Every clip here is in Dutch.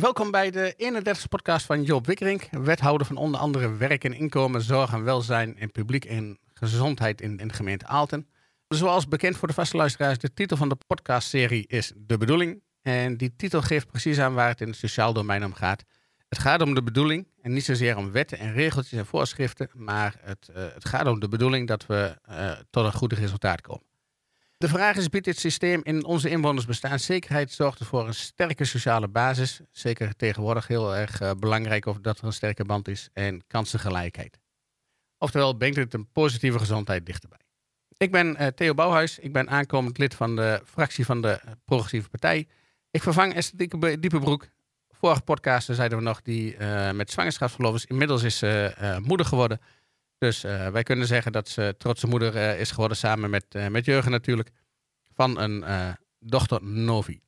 Welkom bij de 31ste podcast van Joop Wikkerink, wethouder van onder andere werk en inkomen, zorg en welzijn en publiek en gezondheid in, in de gemeente Aalten. Zoals bekend voor de vaste luisteraars, de titel van de podcastserie is De Bedoeling. En die titel geeft precies aan waar het in het sociaal domein om gaat. Het gaat om de bedoeling en niet zozeer om wetten en regeltjes en voorschriften, maar het, uh, het gaat om de bedoeling dat we uh, tot een goed resultaat komen. De vraag is, biedt dit systeem in onze inwoners bestaanszekerheid, zorgt ervoor een sterke sociale basis, zeker tegenwoordig heel erg uh, belangrijk of dat er een sterke band is, en kansengelijkheid. Oftewel, brengt het een positieve gezondheid dichterbij. Ik ben Theo Bouwhuis, ik ben aankomend lid van de fractie van de Progressieve Partij. Ik vervang Esther Diepenbroek, vorige podcast zeiden we nog, die uh, met zwangerschapsverlof is. Inmiddels is ze moeder geworden. Dus uh, wij kunnen zeggen dat ze trotse moeder is geworden, samen met, met Jurgen natuurlijk, van een dochter Novi.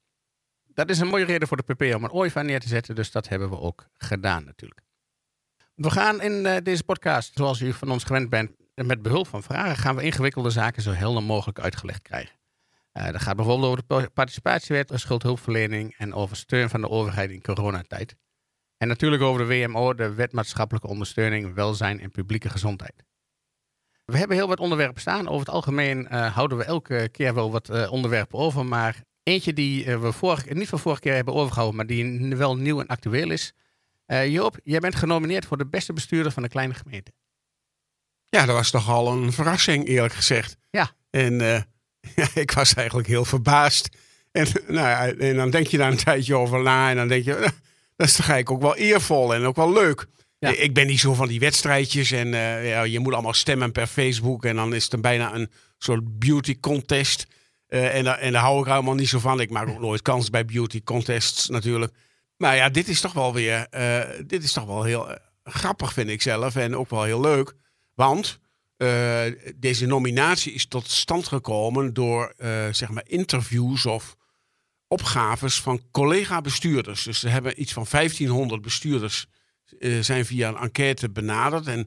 Dat is een mooie reden voor de PP om een ooievaar neer te zetten, dus dat hebben we ook gedaan natuurlijk. We gaan in deze podcast, zoals u van ons gewend bent, met behulp van vragen, gaan we ingewikkelde zaken zo helder mogelijk uitgelegd krijgen. Dat gaat bijvoorbeeld over de participatiewet, schuldhulpverlening en over steun van de overheid in coronatijd. En natuurlijk over de WMO, de wet maatschappelijke ondersteuning, welzijn en publieke gezondheid. We hebben heel wat onderwerpen staan. Over het algemeen uh, houden we elke keer wel wat uh, onderwerpen over. Maar eentje die we vorig, niet van vorige keer hebben overgehouden, maar die wel nieuw en actueel is. Joop, jij bent genomineerd voor de beste bestuurder van de kleine gemeente. Ja, dat was toch al een verrassing, eerlijk gezegd. Ja. En Ja, ik was eigenlijk heel verbaasd. En, nou ja, en dan denk je daar een tijdje over na en dan denk je, dat is toch eigenlijk ook wel eervol en ook wel leuk. Ik ben niet zo van die wedstrijdjes en uh, ja, je moet allemaal stemmen per Facebook en dan is het bijna een soort beauty contest. Uh, en, en daar hou ik helemaal niet zo van. Ik maak ook nooit kans bij beauty contests natuurlijk. Maar ja, dit is toch wel weer, uh, dit is toch wel heel grappig vind ik zelf en ook wel heel leuk. Want deze nominatie is tot stand gekomen door zeg maar interviews of opgaves van collega-bestuurders. Dus we hebben iets van 1500 bestuurders uh, zijn via een enquête benaderd. En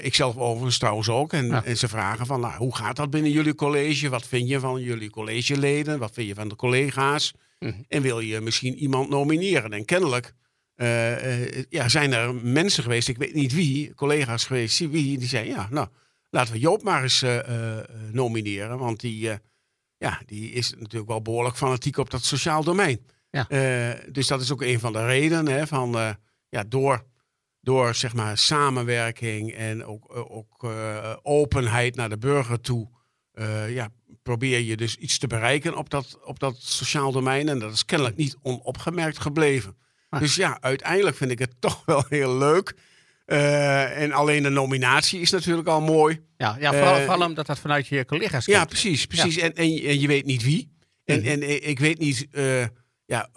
ik zelf overigens trouwens ook. En, ja. en, ze vragen van, nou, hoe gaat dat binnen jullie college? Wat vind je van jullie collegeleden? Wat vind je van de collega's? Mm -hmm. En wil je misschien iemand nomineren? En kennelijk ja, zijn er mensen geweest, ik weet niet wie, collega's geweest, wie, die zeiden, ja, nou laten we Joop maar eens uh, uh, nomineren. Want die, uh, ja, die is natuurlijk wel behoorlijk fanatiek op dat sociaal domein. Ja. dus dat is ook een van de redenen. Hè, van, ja, door, door zeg maar, samenwerking en ook, ook openheid naar de burger toe. ja, probeer je dus iets te bereiken op dat, op dat sociaal domein. En dat is kennelijk niet onopgemerkt gebleven. Ah. Dus ja, uiteindelijk vind ik het toch wel heel leuk uh, en alleen de nominatie is natuurlijk al mooi. Ja, ja vooral, uh, vooral omdat dat vanuit je collega's komt. Ja, precies. precies. Ja. En, en, en, je weet niet wie. En, mm -hmm. en ik weet niet uh, ja,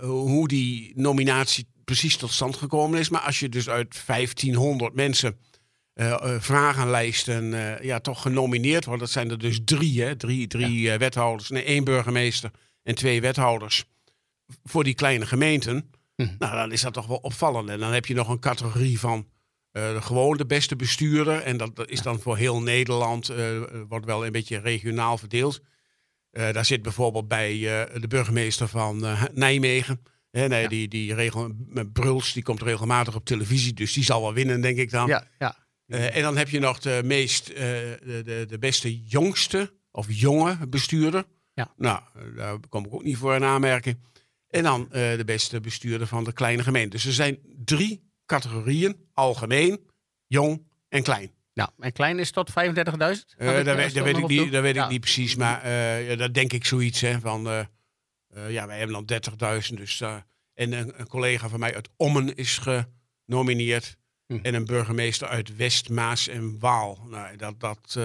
hoe die nominatie precies tot stand gekomen is. Maar als je dus uit 1500 mensen vragenlijsten ja, toch genomineerd wordt. Dat zijn er dus drie, hè? Drie, drie ja. wethouders. Nee, één burgemeester en twee wethouders. Voor die kleine gemeenten. Hm. Nou, dan is dat toch wel opvallend. En dan heb je nog een categorie van uh, gewoon de beste bestuurder. En dat, is dan voor heel Nederland, uh, wordt wel een beetje regionaal verdeeld. Uh, daar zit bijvoorbeeld bij de burgemeester van Nijmegen. Hè, nee, ja. die, die regel, Bruls, die komt regelmatig op televisie. Dus die zal wel winnen, denk ik dan. Ja, ja. en dan heb je nog de meest, de, de, de beste jongste of jonge bestuurder. Ja. Nou, daar kom ik ook niet voor in aanmerking. En dan uh, de beste bestuurder van de kleine gemeente. Dus er zijn drie categorieën: algemeen, jong en klein. Ja, en klein is tot 35.000? Uh, dat, dat, weet, dat weet ik, niet, dat weet ja. ik niet precies, maar uh, ja, dat denk ik zoiets. Hè, van, uh, ja, wij hebben dan 30.000. Dus, en een, een, collega van mij uit Ommen is genomineerd. Hm. En een burgemeester uit West, Maas en Waal. Nou, dat, dat,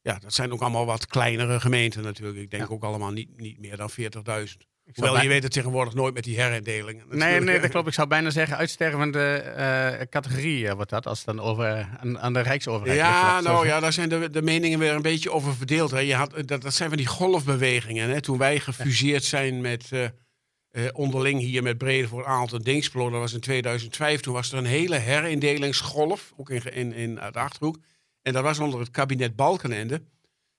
ja, dat zijn ook allemaal wat kleinere gemeenten natuurlijk. Ik denk ja. ook allemaal niet, niet meer dan 40.000. Wel, je weet het tegenwoordig nooit met die herindelingen. Nee, nee, dat klopt. Ik zou bijna zeggen, uitstervende uh, categorie uh, wordt dat, als het dan over, aan, aan de Rijksoverheid Ja, nou ja, daar zijn de, de meningen weer een beetje over verdeeld. Hè. Je had, dat, dat zijn van die golfbewegingen. Hè. Toen wij gefuseerd zijn met uh, onderling hier met Bredevoort, Aalten en Dingsblo, dat was in 2005. Toen was er een hele herindelingsgolf, ook in, in, in de Achterhoek. En dat was onder het kabinet Balkenende.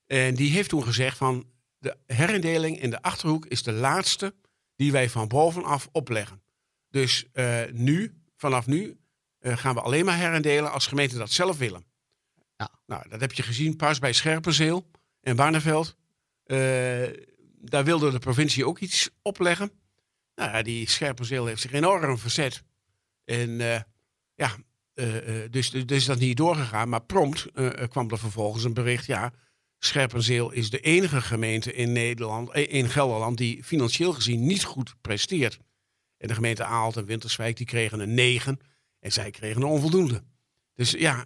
En die heeft toen gezegd van, de herindeling in de Achterhoek is de laatste die wij van bovenaf opleggen. Dus nu, vanaf nu, gaan we alleen maar herendelen als gemeenten dat zelf willen. Ja. Nou, dat heb je gezien pas bij Scherpenzeel en Barneveld. daar wilde de provincie ook iets opleggen. Nou ja, die Scherpenzeel heeft zich enorm verzet. En ja, dus, dus is dat niet doorgegaan. Maar prompt kwam er vervolgens een bericht. Ja, Scherpenzeel is de enige gemeente in Nederland, in Gelderland, die financieel gezien niet goed presteert. En de gemeente Aalt en Winterswijk die kregen een 9 en zij kregen een onvoldoende. Dus ja,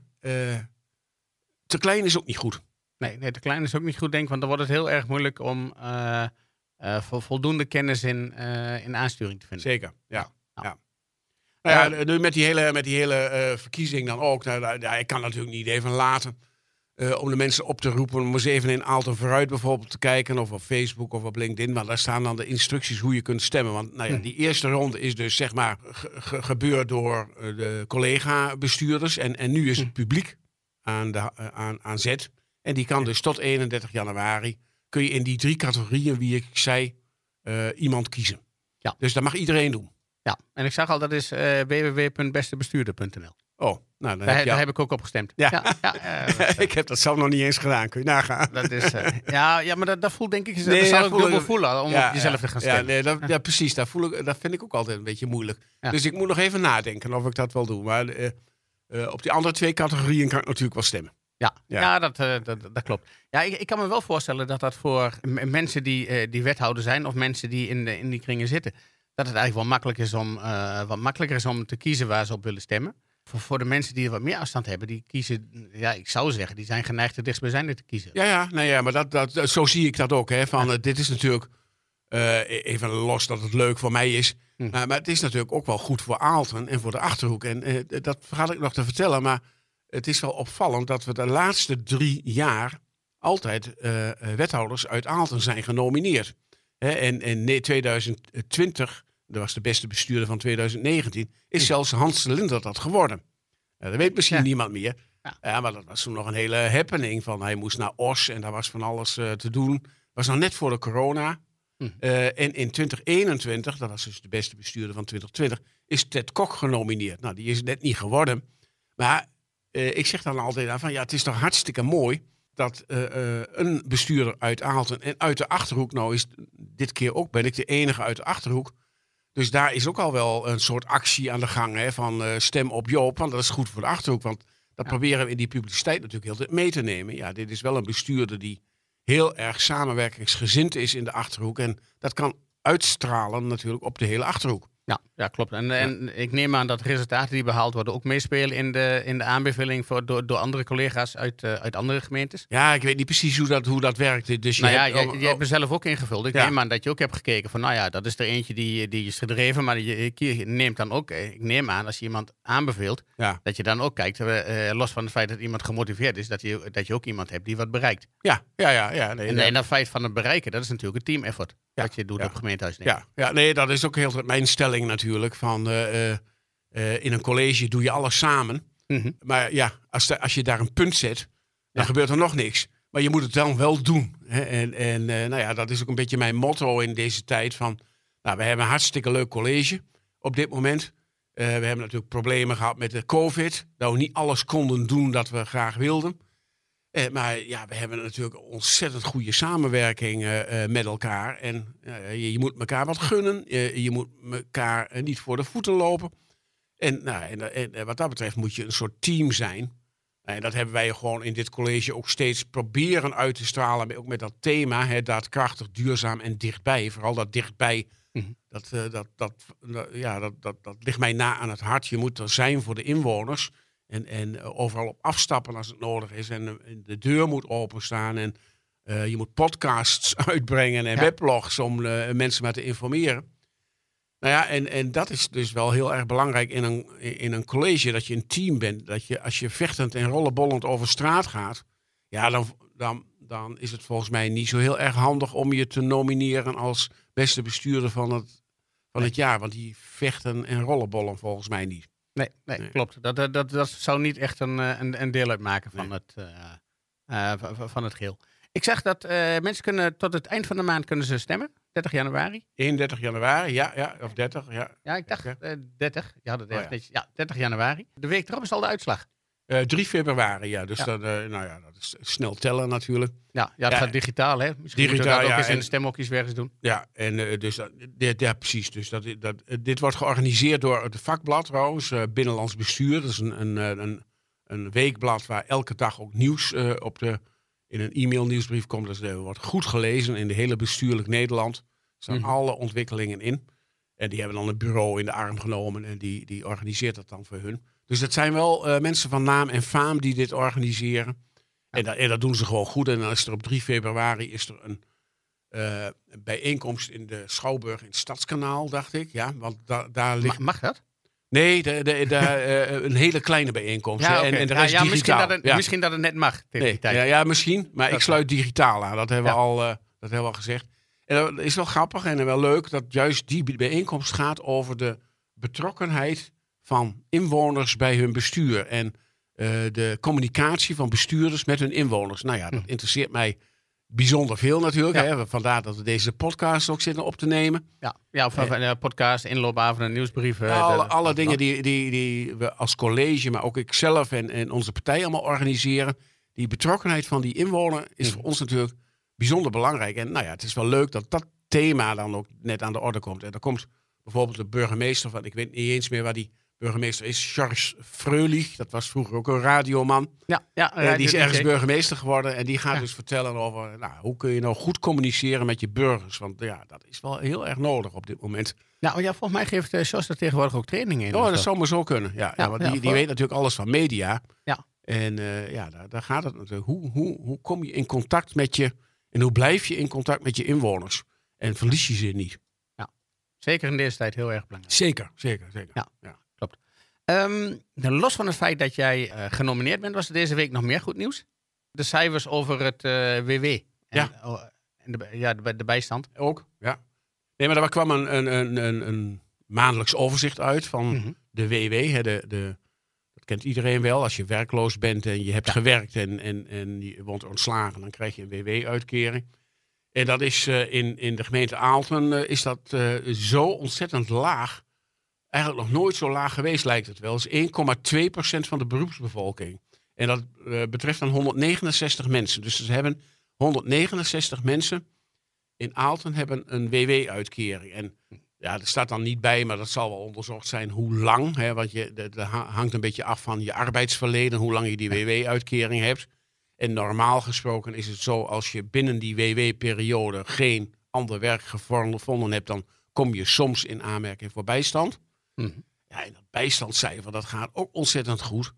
te klein is ook niet goed. Nee, nee, te klein is ook niet goed, denk ik. Want dan wordt het heel erg moeilijk om voldoende kennis in, in aansturing te vinden. Zeker, ja. ja. Nou ja, met die hele, met die hele verkiezing dan ook. Nou, ja, ik kan natuurlijk niet even laten uh, om de mensen op te roepen om eens even in Aalten vooruit bijvoorbeeld te kijken. Of op Facebook of op LinkedIn. Maar daar staan dan de instructies hoe je kunt stemmen. Want nou ja, die eerste ronde is dus zeg maar gebeurd door uh, de collega-bestuurders. En, en nu is het hm. publiek aan, de, aan, aan zet. En die kan dus tot 31 januari, kun je in die drie categorieën, wie ik zei, iemand kiezen. Ja. Dus dat mag iedereen doen. Ja, en ik zag al, dat is uh, www.bestebestuurder.nl. Oh, nou, daar, heb, daar heb, ik ook op gestemd. Ja, ja, ja ik heb dat zelf nog niet eens gedaan. Kun je nagaan. Dat is, uh, ja, ja, maar dat, dat voelt denk ik, nee, dat zou ik dubbel voelen om op jezelf te gaan stemmen. Ja, nee, dat, ja, precies. Dat, voel ik, dat vind ik ook altijd een beetje moeilijk. Dus ik moet nog even nadenken of ik dat wel doe. Maar uh, op die andere twee categorieën kan ik natuurlijk wel stemmen. Ja, ja. dat, dat, dat, klopt. Ja, ik, ik, kan me wel voorstellen dat dat voor mensen die, die wethouder zijn of mensen die in, de, in die kringen zitten, dat het eigenlijk wel makkelijk is om, wat makkelijker is om te kiezen waar ze op willen stemmen. Voor, voor de mensen die er wat meer afstand hebben, die kiezen, ja, ik zou zeggen, die zijn geneigd het dichtstbijzijnde te kiezen. Ja, ja, nee, ja maar dat, dat, zo zie ik dat ook. Hè, van, uh, dit is natuurlijk, uh, even los dat het leuk voor mij is, hm. maar het is natuurlijk ook wel goed voor Aalten en voor de Achterhoek. En dat ga ik nog te vertellen, maar het is wel opvallend dat we de laatste drie jaar altijd wethouders uit Aalten zijn genomineerd. Hè, en in 2020 dat was de beste bestuurder van 2019, is zelfs Hans Linder dat geworden. dat weet misschien niemand meer. Ja. maar dat was toen nog een hele happening. Van hij moest naar Os en daar was van alles uh, te doen. was nog net voor de corona. Hm. Uh, en in 2021, dat was dus de beste bestuurder van 2020, is Ted Kok genomineerd. Nou, die is net niet geworden. Maar uh, ik zeg dan altijd van ja, het is toch hartstikke mooi dat een bestuurder uit Aalten en uit de Achterhoek, nou is dit keer ook ben ik de enige uit de Achterhoek, dus daar is ook al wel een soort actie aan de gang hè, van uh, stem op Joop. Want dat is goed voor de Achterhoek. Want dat proberen we in die publiciteit natuurlijk heel tijd mee te nemen. Ja, dit is wel een bestuurder die heel erg samenwerkingsgezind is in de Achterhoek. En dat kan uitstralen natuurlijk op de hele Achterhoek. Ja, ja klopt. En, en ik neem aan dat resultaten die behaald worden ook meespelen in de, in de aanbeveling voor, door, door andere collega's uit, uh, uit andere gemeentes. Ja, ik weet niet precies hoe dat, hoe dat werkt. Dus je nou ja, hebt, oh, hebt er zelf ook ingevuld. Ik neem aan dat je ook hebt gekeken van, nou ja, dat is er eentje die, die is gedreven, maar je, je neemt dan ook, ik neem aan als je iemand aanbeveelt, ja. dat je dan ook kijkt, uh, los van het feit dat iemand gemotiveerd is, dat je, dat je ook iemand hebt die wat bereikt. Ja, ja, ja. ja nee, en, en dat feit van het bereiken, dat is natuurlijk een team effort. Wat je doet op gemeentehuis. Ja, ja, nee, dat is ook heel mijn stelling natuurlijk. Van uh, uh, in een college doe je alles samen. Mhm. Maar ja, als, de, als je daar een punt zet, dan gebeurt er nog niks. Maar je moet het dan wel doen. Hè? En, en nou ja, dat is ook een beetje mijn motto in deze tijd. Van, nou, we hebben een hartstikke leuk college op dit moment. we hebben natuurlijk problemen gehad met de COVID. Dat we niet alles konden doen dat we graag wilden. Eh, maar ja, we hebben natuurlijk ontzettend goede samenwerking uh, met elkaar. En je, je, moet elkaar wat gunnen. Je, je moet elkaar niet voor de voeten lopen. En, nou, en, en, wat dat betreft moet je een soort team zijn. En dat hebben wij gewoon in dit college ook steeds proberen uit te stralen. Ook met dat thema, hè, daadkrachtig, duurzaam en dichtbij. Vooral dat dichtbij, mhm. dat, dat, dat, ja, dat, dat, dat ligt mij na aan het hart. Je moet er zijn voor de inwoners. En, en eh, overal op afstappen als het nodig is. En, eh, de deur moet openstaan. En uh, je moet podcasts uitbrengen en weblogs om uh, mensen maar te informeren. Nou ja, en, en dat is dus wel heel erg belangrijk in een, in een college, dat je een team bent. Dat je als je vechtend en rollenbollend over straat gaat, ja, dan, dan, dan is het volgens mij niet zo heel erg handig om je te nomineren als beste bestuurder van het, van het jaar. Want die vechten en rollenbollen volgens mij niet. Nee, nee, klopt. Dat, dat, dat, zou niet echt een, eh, een, een deel uitmaken van, het, uh, van het geheel. Ik zeg dat mensen kunnen tot het eind van de maand kunnen ze stemmen. 30 januari? 31 januari, ja, ja, of 30, ja. Ja, ik dacht Oké. eh, 30. Ja, dat Oh, ja, 30 januari. De week erop is al de uitslag. Eh 3 februari, ja. Dus Ja. Dat, eh, nou ja, dat is snel tellen natuurlijk. Ja, ja het Ja. gaat digitaal, hè? Misschien Digitaal, dat ja, ook eens in en- de stemhokjes eens doen. Ja, en eh, dus dat, dit- ja, precies. Dus dat, dat, dit wordt georganiseerd door het vakblad trouwens, Binnenlands Bestuur. Dat is een, een, een, een weekblad waar elke dag ook nieuws op de, in een e-mail nieuwsbrief komt. Dus er wordt goed gelezen in de hele bestuurlijk Nederland. Er staan Mhm. alle ontwikkelingen in. En die hebben dan een bureau in de arm genomen en die, die organiseert dat dan voor hun. Dus dat zijn wel eh, mensen van naam en faam die dit organiseren. En, dat, en dat doen ze gewoon goed. En dan is er op 3 februari is er een eh, een bijeenkomst in de Schouwburg in het Stadskanaal, dacht ik. Ja, want da- daar ligt... Ma- mag dat? Nee, de, de, de, eh, een hele kleine bijeenkomst. oké. En, en de ja, rest ja, misschien, digitaal. dat het, ja. misschien dat het net mag tegen Nee, die tijd. ja, ja, misschien. Maar ik sluit digitaal aan. Dat hebben, we Ja. al, dat hebben we al gezegd. En dat is wel grappig en wel leuk dat juist die bijeenkomst gaat over de betrokkenheid van inwoners bij hun bestuur. En eh, de communicatie van bestuurders met hun inwoners. Nou ja, dat Hm. interesseert mij bijzonder veel natuurlijk. Ja. Hè. Vandaar dat we deze podcast ook zitten op te nemen. Ja, ja of van de podcast, inloopavonden, nieuwsbrieven. Ja, alle, de- alle dingen die, die, die we als college, maar ook ikzelf en, en onze partij allemaal organiseren. Die betrokkenheid van die inwoner is Mhm. voor ons natuurlijk bijzonder belangrijk. En nou ja, het is wel leuk dat dat thema dan ook net aan de orde komt. En dan komt bijvoorbeeld de burgemeester van, ik weet niet eens meer waar die burgemeester is, Charles Freulich. Dat was vroeger ook een radioman. Ja, ja, Eh, die is ergens burgemeester geworden. En die gaat Ja. dus vertellen over nou, hoe kun je nou goed communiceren met je burgers. Want ja, dat is wel heel erg nodig op dit moment. Nou ja, volgens mij geeft uh, Jos er tegenwoordig ook trainingen in. Oh, dat zo. zou maar zo kunnen. Ja, ja, Ja, want ja, die, die voor- weet natuurlijk alles van media. Ja. En eh, ja, daar, daar gaat het natuurlijk. Hoe, hoe, hoe kom je in contact met je... En hoe blijf je in contact met je inwoners? En verlies je ze niet? Zeker in deze tijd heel erg belangrijk. Zeker, zeker, zeker. Ja. Ehm, los van het feit dat jij eh, genomineerd bent, was er deze week nog meer goed nieuws. De cijfers over het eh, WW. En, Ja. oh, en de, ja, de, de bijstand. Ook, ja. Nee, maar daar kwam een, een, een, maandelijks overzicht uit van Mhm. de WW. Hè, de, de, dat kent iedereen wel. Als je werkloos bent en je hebt Ja. gewerkt en, en, en je wordt ontslagen, dan krijg je een WW-uitkering. En dat is eh, in, in de gemeente Aalten eh, is dat eh, zo ontzettend laag. Eigenlijk nog nooit zo laag geweest, lijkt het wel. Het is 1,2% van de beroepsbevolking. En dat eh, betreft dan 169 mensen. Dus ze hebben 169 mensen in Aalten hebben een WW-uitkering. En ja, er staat dan niet bij, maar dat zal wel onderzocht zijn hoe lang. Hè, want je, dat dat ha- hangt een beetje af van je arbeidsverleden, hoe lang je die WW-uitkering hebt. En normaal gesproken is het zo, als je binnen die WW-periode geen ander werk gevonden hebt, dan kom je soms in aanmerking voor bijstand. Mhm. Ja, en dat bijstandscijfer, dat gaat ook ontzettend goed.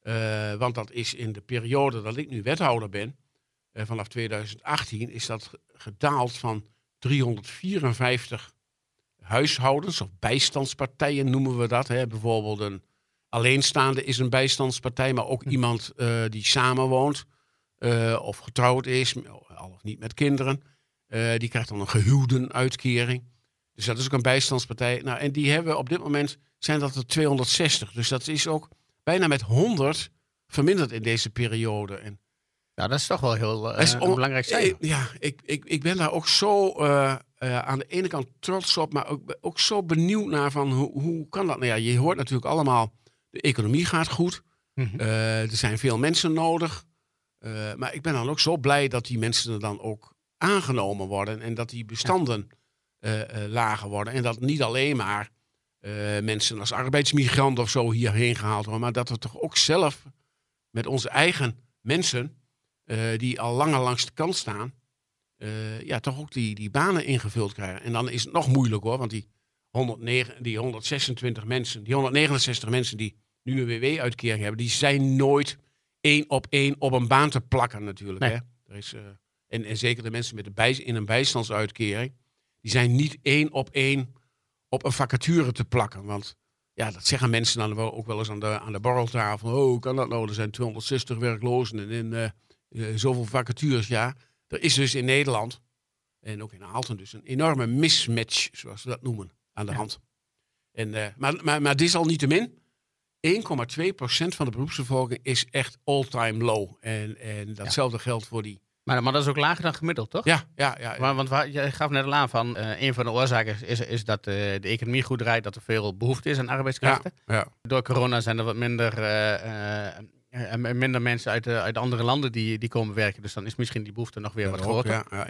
Eh, want dat is in de periode dat ik nu wethouder ben, eh, vanaf 2018, is dat ge- gedaald van 354 huishoudens of bijstandspartijen noemen we dat. Hè. Bijvoorbeeld een alleenstaande is een bijstandspartij, maar ook Hm. iemand eh, die samenwoont of getrouwd is, al of niet met kinderen. die krijgt dan een gehuwdenuitkering. Dus dat is ook een bijstandspartij. Nou, en die hebben op dit moment zijn dat er 260. Dus dat is ook bijna met 100 verminderd in deze periode. En Ja, dat is toch wel heel eh, is on- belangrijk cijfer. Ja, ik, ik, ik ben daar ook zo eh, eh, aan de ene kant trots op, maar ook, ook zo benieuwd naar van hoe, hoe kan dat? Nou ja, je hoort natuurlijk allemaal, de economie gaat goed. Mhm. Er zijn veel mensen nodig. Maar ik ben dan ook zo blij dat die mensen er dan ook aangenomen worden. En dat die bestanden lager worden. En dat niet alleen maar eh, mensen als arbeidsmigrant of zo hierheen gehaald worden. Maar dat we toch ook zelf met onze eigen mensen, eh, die al langer langs de kant staan, eh, ja, toch ook die, die banen ingevuld krijgen. En dan is het nog moeilijk hoor, want die, 109, die 126 mensen, die 169 mensen die nu een WW-uitkering hebben, die zijn nooit één op één op een baan te plakken natuurlijk. Nee. Hè? Er is, eh, en, en zeker de mensen met de bij, in een bijstandsuitkering, die zijn niet één op één op een vacature te plakken. Want ja, dat zeggen mensen dan ook wel eens aan de, aan de borreltafel. Oh, hoe kan dat nou? Er zijn 260 werklozen en in, eh, eh, zoveel vacatures. Ja, er is dus in Nederland, en ook in Aalten dus, een enorme mismatch, zoals we dat noemen, aan de Ja. hand. En, eh, maar, maar, maar dit is al niet te min. 1,2% van de beroepsbevolking is echt all-time low. En, en datzelfde geldt voor die Maar, maar dat is ook lager dan gemiddeld, toch? Ja, ja, ja. Want, want waar- je gaf net al aan van uh, een van de oorzaken is, is, dat uh, de economie goed draait, dat er veel behoefte is aan arbeidskrachten. Ja, ja. Door corona zijn er wat minder, uh, minder mensen uit, uit andere landen die, die komen werken. Dus dan is misschien die behoefte nog weer wat groter. ja.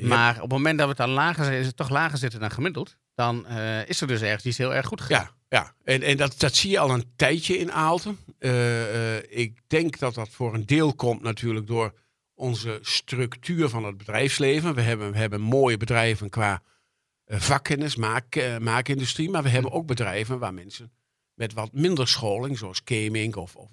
Maar op het moment dat we het dan lager, is het toch lager zitten dan gemiddeld, dan is er dus ergens iets heel erg goed gegaan. Ja, ja. en, en dat, dat zie je al een tijdje in Aalten. Ik denk dat dat voor een deel komt natuurlijk door onze structuur van het bedrijfsleven. We hebben, we hebben mooie bedrijven qua vakkennis, maak, maakindustrie, maar we hebben ook bedrijven waar mensen met wat minder scholing, zoals gaming of, of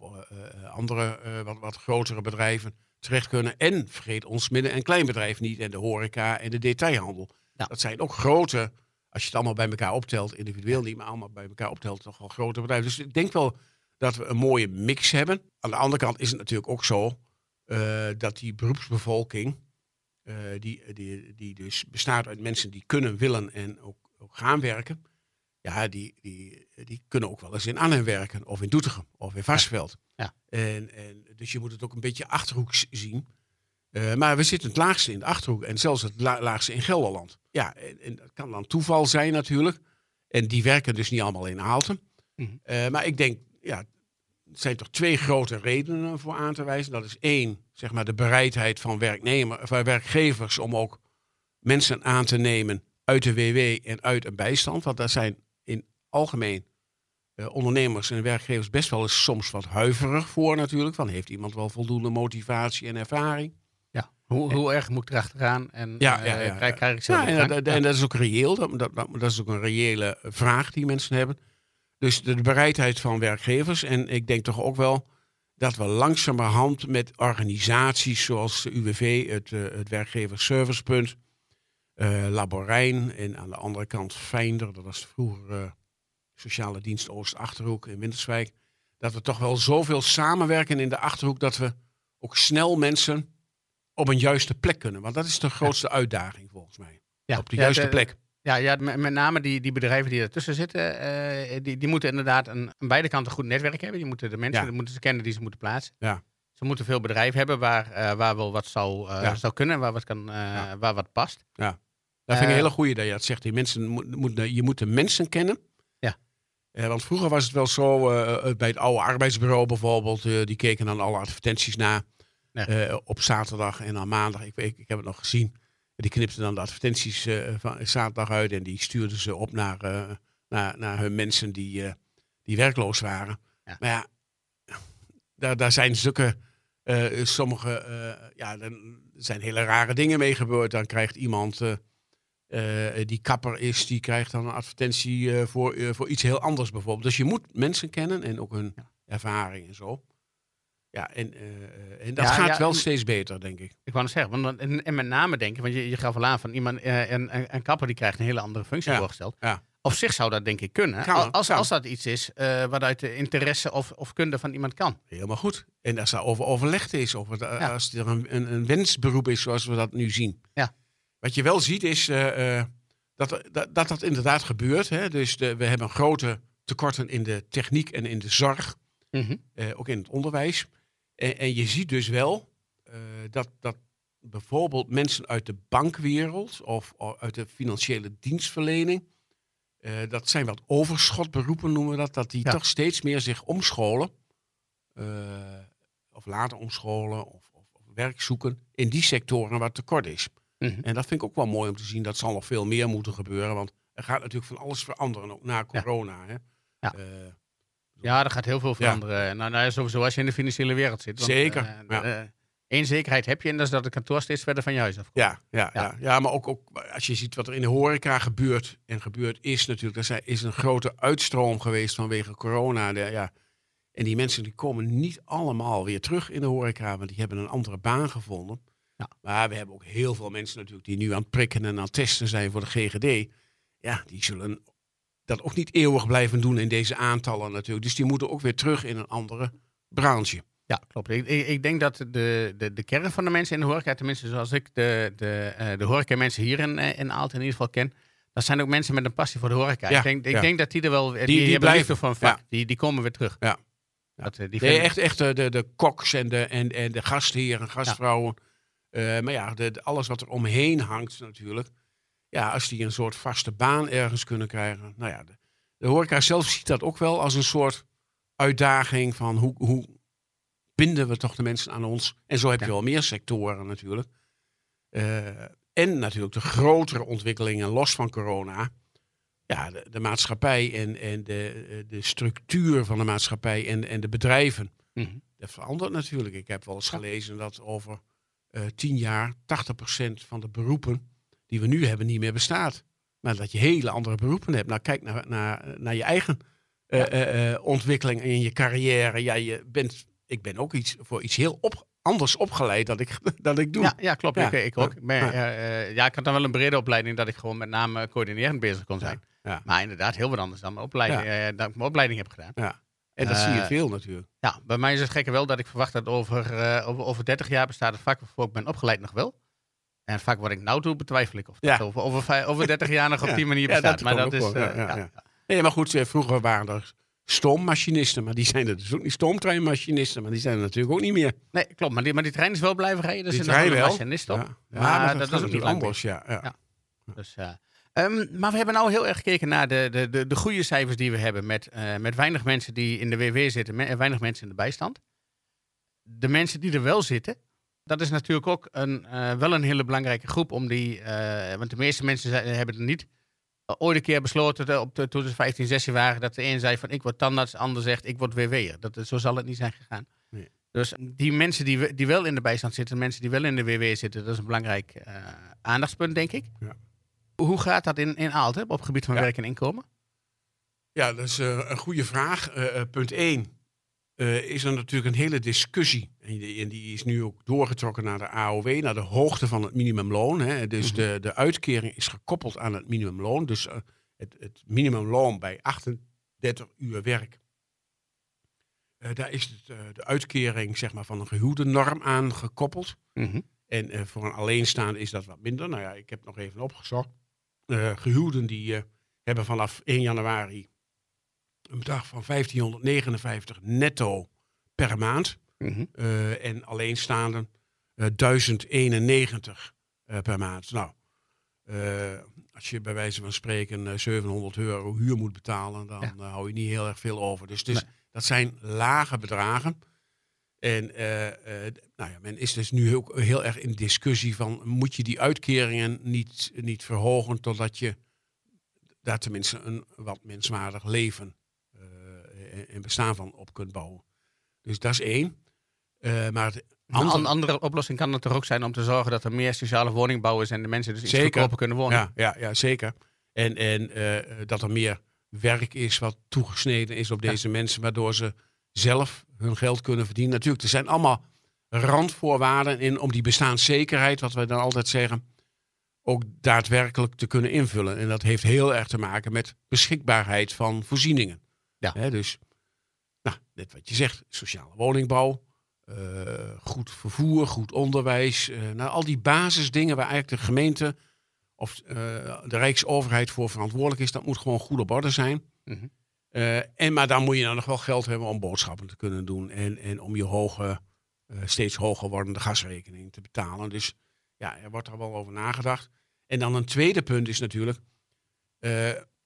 andere wat, wat grotere bedrijven, terecht kunnen. En vergeet ons midden- en kleinbedrijf niet. En de horeca en de detailhandel. Ja. Dat zijn ook grote, als je het allemaal bij elkaar optelt, individueel niet, maar allemaal bij elkaar optelt, toch wel grote bedrijven. Dus ik denk wel dat we een mooie mix hebben. Aan de andere kant is het natuurlijk ook zo uh, dat die beroepsbevolking, uh, die, die, die dus bestaat uit mensen die kunnen, willen en ook, ook gaan werken. Ja, die, die, die kunnen ook wel eens in Arnhem werken, of in Doetinchem, of in Varsveld. Ja. En, en, dus je moet het ook een beetje achterhoeks zien. Uh, maar we zitten het laagste in de Achterhoek en zelfs het la laagste in Gelderland. Ja, en, en, dat kan dan toeval zijn natuurlijk. En die werken dus niet allemaal in Aalten. Mhm. Uh, maar ik denk, ja, zijn toch twee grote redenen voor aan te wijzen. Dat is één, zeg maar, de bereidheid van, werknemer, van werkgevers om ook mensen aan te nemen uit de WW en uit een bijstand. Want daar zijn in algemeen uh, ondernemers en werkgevers best wel eens soms wat huiverig voor natuurlijk. Van heeft iemand wel voldoende motivatie en ervaring? Ja, hoe, hoe erg moet ik erachteraan en Ja, uh, ja, ja, krijg, ik zelf Ja, en dat is ook reëel. Dat, dat, dat is ook een reële vraag die mensen hebben. Dus de, bereidheid van werkgevers. En ik denk toch ook wel dat we langzamerhand met organisaties zoals de UWV, het, uh, het werkgeversservicepunt, uh, Laborijn en aan de andere kant Feinder, dat was vroeger uh, Sociale Dienst Oost-Achterhoek in Winterswijk, dat we toch wel zoveel samenwerken in de Achterhoek dat we ook snel mensen op een juiste plek kunnen. Want dat is de grootste ja. uitdaging volgens mij. Ja. Op de ja, juiste de, plek. Ja, ja met, met name die, die bedrijven die ertussen zitten, uh, die, die moeten inderdaad een, aan beide kanten een goed netwerk hebben. Die moeten de mensen Ja. moeten ze kennen die ze moeten plaatsen. Ja. Ze moeten veel bedrijven hebben waar, uh, waar wel wat zou, uh, Ja. zou kunnen, waar wat, kan, waar wat past. Dat vind ik een Eh, hele goede dat je dat zegt. Die mensen moet, moet, je moet de mensen kennen. Ja. Eh, want vroeger was het wel zo, eh, bij het oude arbeidsbureau bijvoorbeeld, eh, die keken dan alle advertenties na Ja. eh, op zaterdag en aan maandag. Ik, ik, ik heb het nog gezien. Die knipten dan de advertenties eh, van zaterdag uit en die stuurden ze op naar, eh, naar, naar hun mensen die, eh, die werkloos waren. Ja. Maar ja, daar, daar zijn zulke, eh, sommige, ja, er zijn hele rare dingen mee gebeurd. Dan krijgt iemand die kapper is, die krijgt dan een advertentie voor, voor iets heel anders bijvoorbeeld. Dus je moet mensen kennen en ook hun Ja. ervaring en zo. Ja, en, eh, en dat Ja, gaat ja, wel en- steeds beter, denk ik. Ik wou net zeggen, want, en, en met name denken, want je, je gaf al aan van iemand, eh, een, een, kapper die krijgt een hele andere functie Ja, voorgesteld. ja. Op zich zou dat denk ik kunnen, Kan, als, kan. als dat iets is uh, wat uit de interesse of, of kunde van iemand kan. Helemaal goed. En als daar over overlegd is, of het, eh, als er een, een, een wensberoep is zoals we dat nu zien. Ja. Wat je wel ziet is eh, eh, dat, dat, dat dat inderdaad gebeurt. Hè? Dus de, we hebben grote tekorten in de techniek en in de zorg. eh, ook in het onderwijs. En, en je ziet dus wel eh, dat, dat bijvoorbeeld mensen uit de bankwereld of, uit de financiële dienstverlening, eh, dat zijn wat overschotberoepen noemen we dat, dat die Ja. toch steeds meer zich omscholen. eh, of laten omscholen of, of, of werk zoeken in die sectoren waar tekort is. Mhm. En dat vind ik ook wel mooi om te zien. Dat zal nog veel meer moeten gebeuren. Want er gaat natuurlijk van alles veranderen, ook na corona. Hè? Ja. Eh, Ja, er gaat heel veel veranderen. Nou, nou, ja, sowieso als je in de financiële wereld zit. want, Zeker, eh, ja. eh, Eén zekerheid heb je en dat is dat het kantoor steeds verder van je huis afkomt. Ja, ja, Ja. ja. maar ook, ook als je ziet wat er in de horeca gebeurt en gebeurd is natuurlijk. Er is een grote uitstroom geweest vanwege corona. De, ja. En die mensen die komen niet allemaal weer terug in de horeca, want die hebben een andere baan gevonden. Ja. Maar we dat ook niet eeuwig blijven doen in deze aantallen natuurlijk. Dus die moeten ook weer terug in een andere branche. Ja, klopt. Ik, ik, ik denk dat de, de, de kern van de mensen in de horeca, tenminste zoals ik de, de, eh, de horeca mensen hier in, eh, in Aalten in ieder geval ken, dat zijn ook mensen met een passie voor de horeca. Ja, ik denk, ik ja. denk dat die er wel, die, die hebben blijven. vak. Ja. Die, die komen weer terug. Ja. Dat, eh, die Nee, echt, echt de, de, koks en de, en, en de gastheren en gastvrouwen. maar ja, de, alles wat er omheen hangt natuurlijk. Ja, als die een soort vaste baan ergens kunnen krijgen. Nou ja, de, de horeca zelf ziet dat ook wel als een soort uitdaging van hoe, hoe binden we toch de mensen aan ons. En zo heb je wel meer sectoren natuurlijk. en natuurlijk de grotere ontwikkelingen los van corona ja, de, de, maatschappij en, en de, de structuur van de maatschappij en, en de bedrijven. Mhm. Dat verandert natuurlijk. Ik heb wel eens gelezen dat over uh, tien jaar 80% van de beroepen die we nu hebben niet meer bestaat. Maar dat je hele andere beroepen hebt. Nou, kijk naar, naar, naar je eigen uh, ontwikkeling in je carrière. Ja, je bent, ik ben ook iets, voor iets heel op, anders opgeleid dat ik, dat ik doe. Ja, ja klopt. Ik, ik ook. ja. ja, ik had dan wel een brede opleiding dat ik gewoon met name coördinerend bezig kon zijn. Ja. Maar inderdaad, heel wat anders dan mijn opleiding, ja. dat ik mijn opleiding heb gedaan. Ja. En dat zie je eh, veel natuurlijk. Ja, bij mij is het gekke wel dat ik verwacht dat over, over, over 30 jaar bestaat het vak waarvoor ik ben opgeleid nog wel. En vak wat ik nou doe, betwijfel ik of dat over, over, over 30 jaar nog op die manier bestaat. maar dat is. ja, Nee, maar goed, vroeger waren er stoommachinisten, maar die zijn er dus ook niet. Stoomtreinmachinisten, maar die zijn er natuurlijk ook niet meer. Nee, klopt. Maar die, maar die trein is wel blijven rijden. Dus die trein wel. machinist op. Ja, maar, dat, is ook niet anders. Ja, ja. Dus, Um, maar we hebben nou heel erg gekeken naar de, de, de, de goede cijfers die we hebben. Met, uh, met weinig mensen die in de WW zitten en weinig mensen in de bijstand. De mensen die er wel zitten, dat is natuurlijk ook een, uh, wel een hele belangrijke groep. Om die, uh, want de meeste mensen hebben er niet ooit een keer besloten, op de, toen ze 15, 16 waren, dat de een zei van ik word tandarts, de ander zegt ik word WW'er. Dat, zo zal het niet zijn gegaan. Nee. Dus die mensen die, die wel in de bijstand zitten, mensen die wel in de WW zitten, dat is een belangrijk aandachtspunt, denk ik. Ja. Hoe gaat dat in, in Aalten op het gebied van werk en inkomen? Ja, dat is een goede vraag. Punt 1 uh, is er natuurlijk een hele discussie. En die, is nu ook doorgetrokken naar de AOW, naar de hoogte van het minimumloon. Hè. Dus mhm. de, de uitkering is gekoppeld aan het minimumloon. Dus het, het minimumloon bij 38 uur werk. daar is het, de uitkering zeg maar, van een gehuwde norm aan gekoppeld. Mm En voor een alleenstaande is dat wat minder. Nou ja, ik heb nog even opgezocht. Gehuwden die hebben vanaf 1 januari een bedrag van 1559 netto per maand. Mm uh, en alleenstaanden 1091 per maand. Nou, als je bij wijze van spreken 700 euro huur moet betalen, dan ja. hou je niet heel erg veel over. Dus, dus dat zijn lage bedragen. En nou ja, men is dus nu ook heel erg in discussie van moet je die uitkeringen niet, niet verhogen totdat je daar tenminste een wat menswaardig leven en bestaan van op kunt bouwen. Dus dat is één. Uh, maar andere... Een andere oplossing kan het toch ook zijn om te zorgen dat er meer sociale woningbouw is en de mensen dus iets zeker. kunnen wonen. Ja, ja, ja zeker. En, en uh, dat er meer werk is wat toegesneden is op deze mensen, waardoor ze zelf hun geld kunnen verdienen. Natuurlijk, er zijn allemaal randvoorwaarden in om die bestaanszekerheid, wat we dan altijd zeggen, ook daadwerkelijk te kunnen invullen. En dat heeft heel erg te maken met beschikbaarheid van voorzieningen. Ja. dus, nou, net wat je zegt, sociale woningbouw, uh, goed vervoer, goed onderwijs. Uh, nou, al die basisdingen waar eigenlijk de gemeente of uh, de Rijksoverheid voor verantwoordelijk is, dat moet gewoon goed op orde zijn. Mm en, maar dan moet je dan nog wel geld hebben om boodschappen te kunnen doen en, en om je hoge steeds hoger wordende gasrekening te betalen. Dus ja, er wordt er wel over nagedacht. En dan een tweede punt is natuurlijk,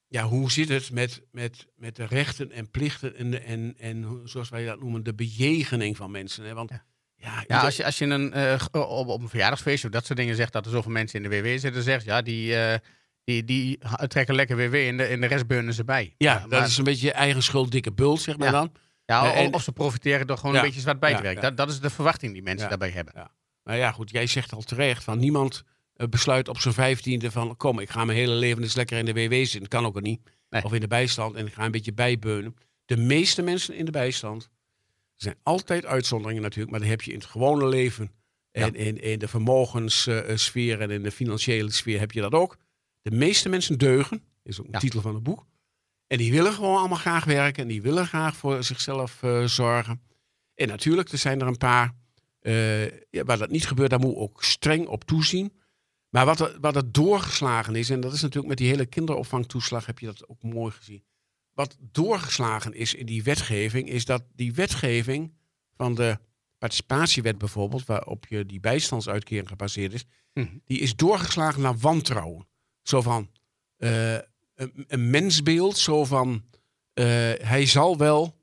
ja, hoe zit het met, met, met de rechten en plichten en, en, en zoals wij dat noemen, de bejegening van mensen. Hè? Want ja. Ja, ja, als je, als je een, uh, op, op een verjaardagsfeestje of dat soort dingen zegt dat er zoveel mensen in de WW zitten, zegt ja, die, uh, die, die trekken lekker WW in de, in de rest beunen ze bij. Ja, dat is een beetje je eigen schuld, dikke bult, zeg maar dan. Ja, eh, of ze profiteren door gewoon een beetje zwart bij te werken. Dat, dat is de verwachting die mensen daarbij hebben. Ja. Nou ja, goed, jij zegt al terecht van niemand eh, besluit op zijn vijftiende van kom, ik ga mijn hele leven eens lekker in de WW zitten. Kan ook niet. Of in de bijstand en ik ga een beetje bijbeunen. De meeste mensen in de bijstand zijn altijd uitzonderingen natuurlijk, maar dan heb je in het gewone leven en in, in de vermogenssfeer en in de financiële sfeer heb je dat ook. De meeste mensen deugen, is ook een titel van het boek. En die willen gewoon allemaal graag werken. En die willen graag voor zichzelf uh, zorgen. En natuurlijk, er zijn er een paar uh, ja, waar dat niet gebeurt. Daar moet ook streng op toezien. Maar wat er, wat er doorgeslagen is, en dat is natuurlijk met die hele kinderopvangtoeslag, heb je dat ook mooi gezien. Wat doorgeslagen is in die wetgeving, is dat die wetgeving van de participatiewet bijvoorbeeld, waarop je die bijstandsuitkering gebaseerd is, mhm. die is doorgeslagen naar wantrouwen. Zo van uh, een, een, mensbeeld, zo van uh, hij zal wel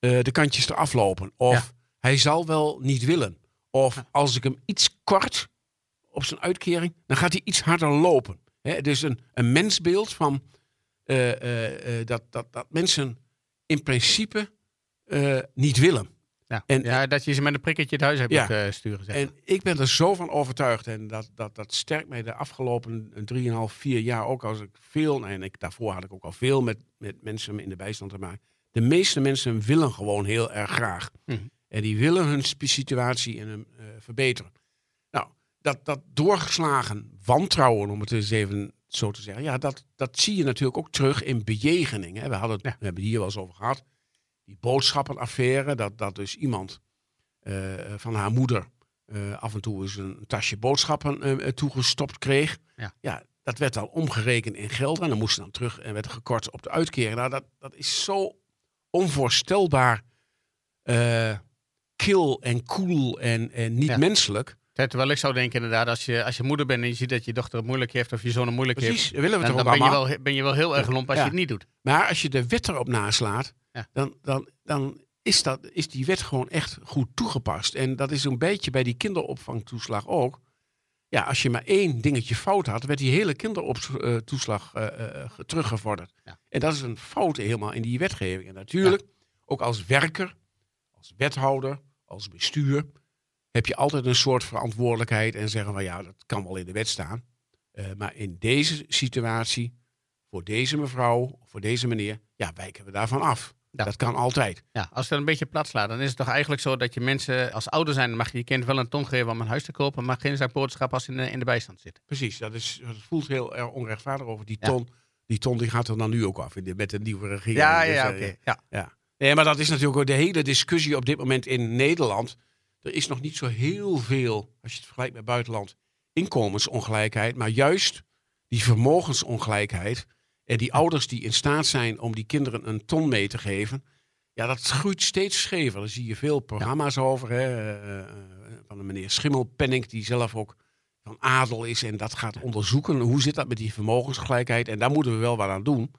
uh, de kantjes eraf lopen. Of hij zal wel niet willen. Of als ik hem iets kort op zijn uitkering, dan gaat hij iets harder lopen. He, dus een, een mensbeeld van dat, dat, dat mensen in principe niet willen. Ja. En, ja, dat je ze met een prikketje het huis hebt ja. moeten sturen. Zeg. En ik ben er zo van overtuigd. En dat, dat, dat sterkt mij de afgelopen 3,5, 4 jaar ook. Als ik veel, en ik, daarvoor had ik ook al veel met, met mensen in de bijstand te maken. De meeste mensen willen gewoon heel erg graag. Mhm. En die willen hun situatie en, uh, verbeteren. Dat, dat doorgeslagen wantrouwen, om het eens even zo te zeggen. Ja, dat, dat zie je natuurlijk ook terug in bejegening. We, hadden we hebben het hier wel eens over gehad die boodschappenaffaire, dat, dat dus iemand uh, van haar moeder uh, af en toe eens een tasje boodschappen uh, toegestopt kreeg. Ja. ja, dat werd dan omgerekend in geld en dan moest ze dan terug en werd gekort op de uitkering. Nou, dat, dat is zo onvoorstelbaar kil en cool en, en niet menselijk. Terwijl ik zou denken inderdaad, als je, als je moeder bent en je ziet dat je dochter het moeilijk heeft of je zoon het moeilijk Precies, heeft, willen we dan, dan ben, je wel, ben je wel heel erg lomp als je het niet doet. Maar als je de wet erop naslaat, dan, dan, dan is, dat, is die wet gewoon echt goed toegepast. En dat is een beetje bij die kinderopvangtoeslag ook. Ja, als je maar één dingetje fout had, werd die hele kinderoptoeslag uh, uh, teruggevorderd. En dat is een fout helemaal in die wetgeving. En natuurlijk, ook als werker, als wethouder, als bestuur, heb je altijd een soort verantwoordelijkheid en zeggen van ja, dat kan wel in de wet staan. Uh, maar in deze situatie, voor deze mevrouw, voor deze meneer, ja, wijken we daarvan af. Dat kan altijd. Ja, als je een beetje plat slaat, dan is het toch eigenlijk zo dat je mensen als ouder zijn, mag je je kind wel een ton geven om een huis te kopen, maar geen zijn boodschap als in de, in de bijstand zit. Precies, dat, is, dat voelt heel erg onrechtvaardig over die ton. Die ton die gaat er dan nu ook af in de, met de nieuwe regering. Ja, ja, dus, oké. ja. ja. Nee, maar dat is natuurlijk ook de hele discussie op dit moment in Nederland. Er is nog niet zo heel veel, als je het vergelijkt met buitenland, inkomensongelijkheid. Maar juist die vermogensongelijkheid en die ouders die in staat zijn om die kinderen een ton mee te geven. Ja, dat groeit steeds schever. Daar zie je veel programma's over. Hè, eh, eh, van de meneer Schimmelpenning, die zelf ook van adel is en dat gaat onderzoeken. Hoe zit dat met die vermogensgelijkheid? En daar moeten we wel wat aan doen.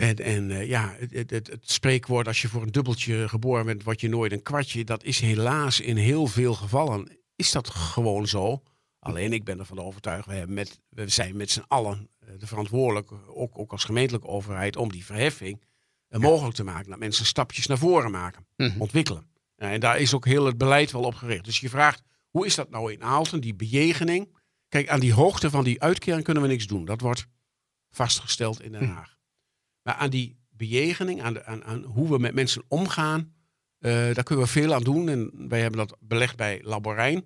En, en uh, ja, het, het, het, spreekwoord als je voor een dubbeltje geboren bent, word je nooit een kwartje. Dat is helaas in heel veel gevallen, is dat gewoon zo. Alleen ik ben ervan overtuigd, we, met, we zijn met z'n allen uh, de verantwoordelijk, ook, ook als gemeentelijke overheid, om die verheffing uh, mogelijk te maken. Dat mensen stapjes naar voren maken, mhm. ontwikkelen. en daar is ook heel het beleid wel op gericht. Dus je vraagt, hoe is dat nou in Aalten, die bejegening? Kijk, aan die hoogte van die uitkering kunnen we niks doen. Dat wordt vastgesteld in Den mhm. Haag. Maar aan die bejegening, aan, de, aan, aan hoe we met mensen omgaan, uh, daar kunnen we veel aan doen. En wij hebben dat belegd bij Laborijn.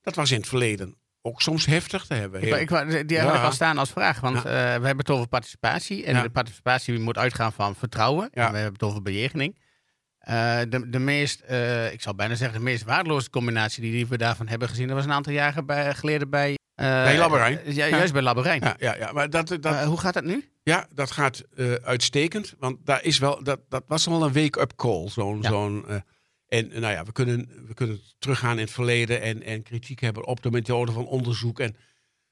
Dat was in het verleden ook soms heftig. Daar hebben we heel... ik, ik, die hebben ja. al staan als vraag. Want ja. uh, we hebben het over participatie. En ja. de participatie moet uitgaan van vertrouwen. En we hebben het over bejegening. Uh, de, de meest, uh, ik zal bijna zeggen, de meest waardeloze combinatie die we daarvan hebben gezien, dat was een aantal jaren bij, geleden bij bij Labberijn. Ja, juist bij Labberijn. Ja, ja, ja, maar dat, dat, uh, hoe gaat dat nu? Ja, dat gaat uh, uitstekend. Want daar is wel, dat, dat was wel een wake-up call. Zo'n, zo'n, en nou ja, we kunnen, we kunnen teruggaan in het verleden en, en kritiek hebben op de methode van onderzoek. En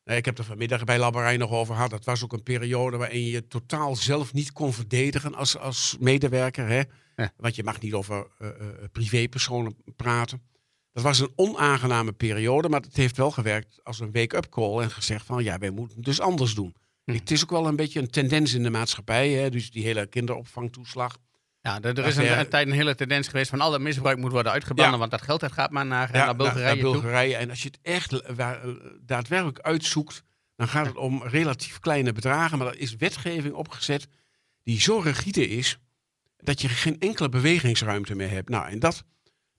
ik heb er vanmiddag bij Labberijn nog over gehad. Dat was ook een periode waarin je totaal zelf niet kon verdedigen als, als medewerker. Hè? Ja. Want je mag niet over privépersonen praten. Dat was een onaangename periode, maar het heeft wel gewerkt als een wake-up call en gezegd van ja, wij moeten het dus anders doen. Hm. Het is ook wel een beetje een tendens in de maatschappij, hè? dus die hele kinderopvangtoeslag. Ja, er, er is een, een, tijd een hele tendens geweest van alle misbruik moet worden uitgebannen, ja. want dat geld dat gaat maar naar, ja, naar Bulgarije. Naar, naar Bulgarije. En als je het echt waar, daadwerkelijk uitzoekt, dan gaat het om relatief kleine bedragen, maar er is wetgeving opgezet die zo rigide is dat je geen enkele bewegingsruimte meer hebt. Nou, en dat,